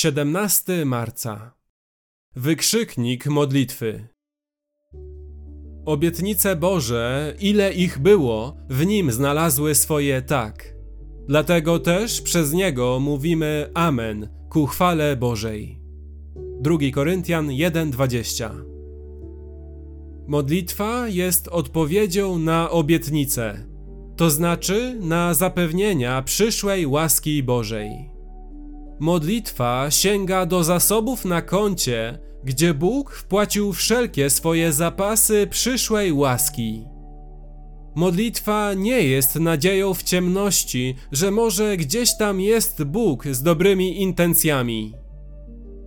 17 marca. Wykrzyknik modlitwy. Obietnice Boże, ile ich było, w nim znalazły swoje tak. Dlatego też przez niego mówimy Amen ku chwale Bożej. 2 Koryntian 1:20. Modlitwa jest odpowiedzią na obietnicę, to znaczy na zapewnienia przyszłej łaski Bożej. Modlitwa sięga do zasobów na koncie, gdzie Bóg wpłacił wszelkie swoje zapasy przyszłej łaski. Modlitwa nie jest nadzieją w ciemności, że może gdzieś tam jest Bóg z dobrymi intencjami.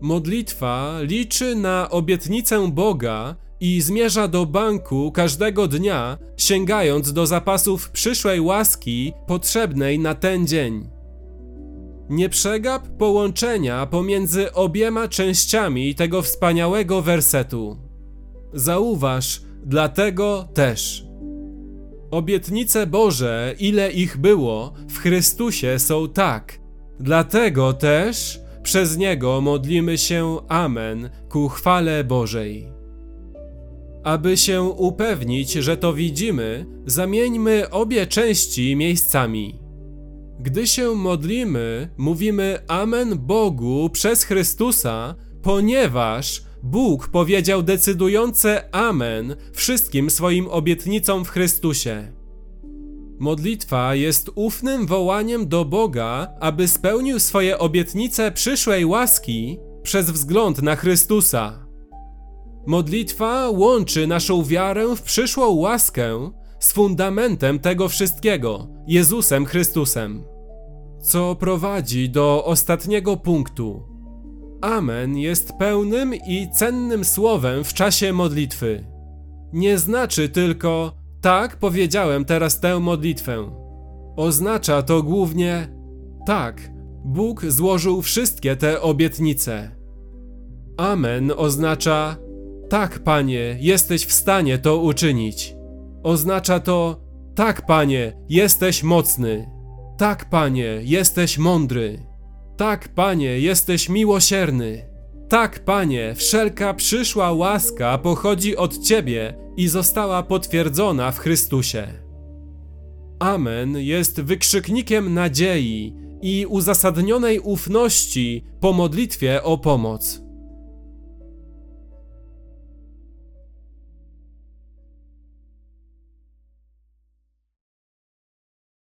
Modlitwa liczy na obietnicę Boga i zmierza do banku każdego dnia, sięgając do zapasów przyszłej łaski potrzebnej na ten dzień. Nie przegap połączenia pomiędzy obiema częściami tego wspaniałego wersetu. Zauważ, dlatego też. Obietnice Boże, ile ich było, w Chrystusie są tak. Dlatego też przez Niego modlimy się Amen ku chwale Bożej. Aby się upewnić, że to widzimy, zamieńmy obie części miejscami. Gdy się modlimy, mówimy Amen Bogu przez Chrystusa, ponieważ Bóg powiedział decydujące Amen wszystkim swoim obietnicom w Chrystusie. Modlitwa jest ufnym wołaniem do Boga, aby spełnił swoje obietnice przyszłej łaski przez wzgląd na Chrystusa. Modlitwa łączy naszą wiarę w przyszłą łaskę z fundamentem tego wszystkiego Jezusem Chrystusem. Co prowadzi do ostatniego punktu. Amen jest pełnym i cennym słowem w czasie modlitwy. Nie znaczy tylko tak powiedziałem teraz tę modlitwę. Oznacza to głównie tak, Bóg złożył wszystkie te obietnice. Amen oznacza tak, Panie, jesteś w stanie to uczynić. Oznacza to tak, Panie, jesteś mocny. Tak, Panie, jesteś mądry. Tak, Panie, jesteś miłosierny. Tak, Panie, wszelka przyszła łaska pochodzi od Ciebie i została potwierdzona w Chrystusie. Amen jest wykrzyknikiem nadziei i uzasadnionej ufności po modlitwie o pomoc.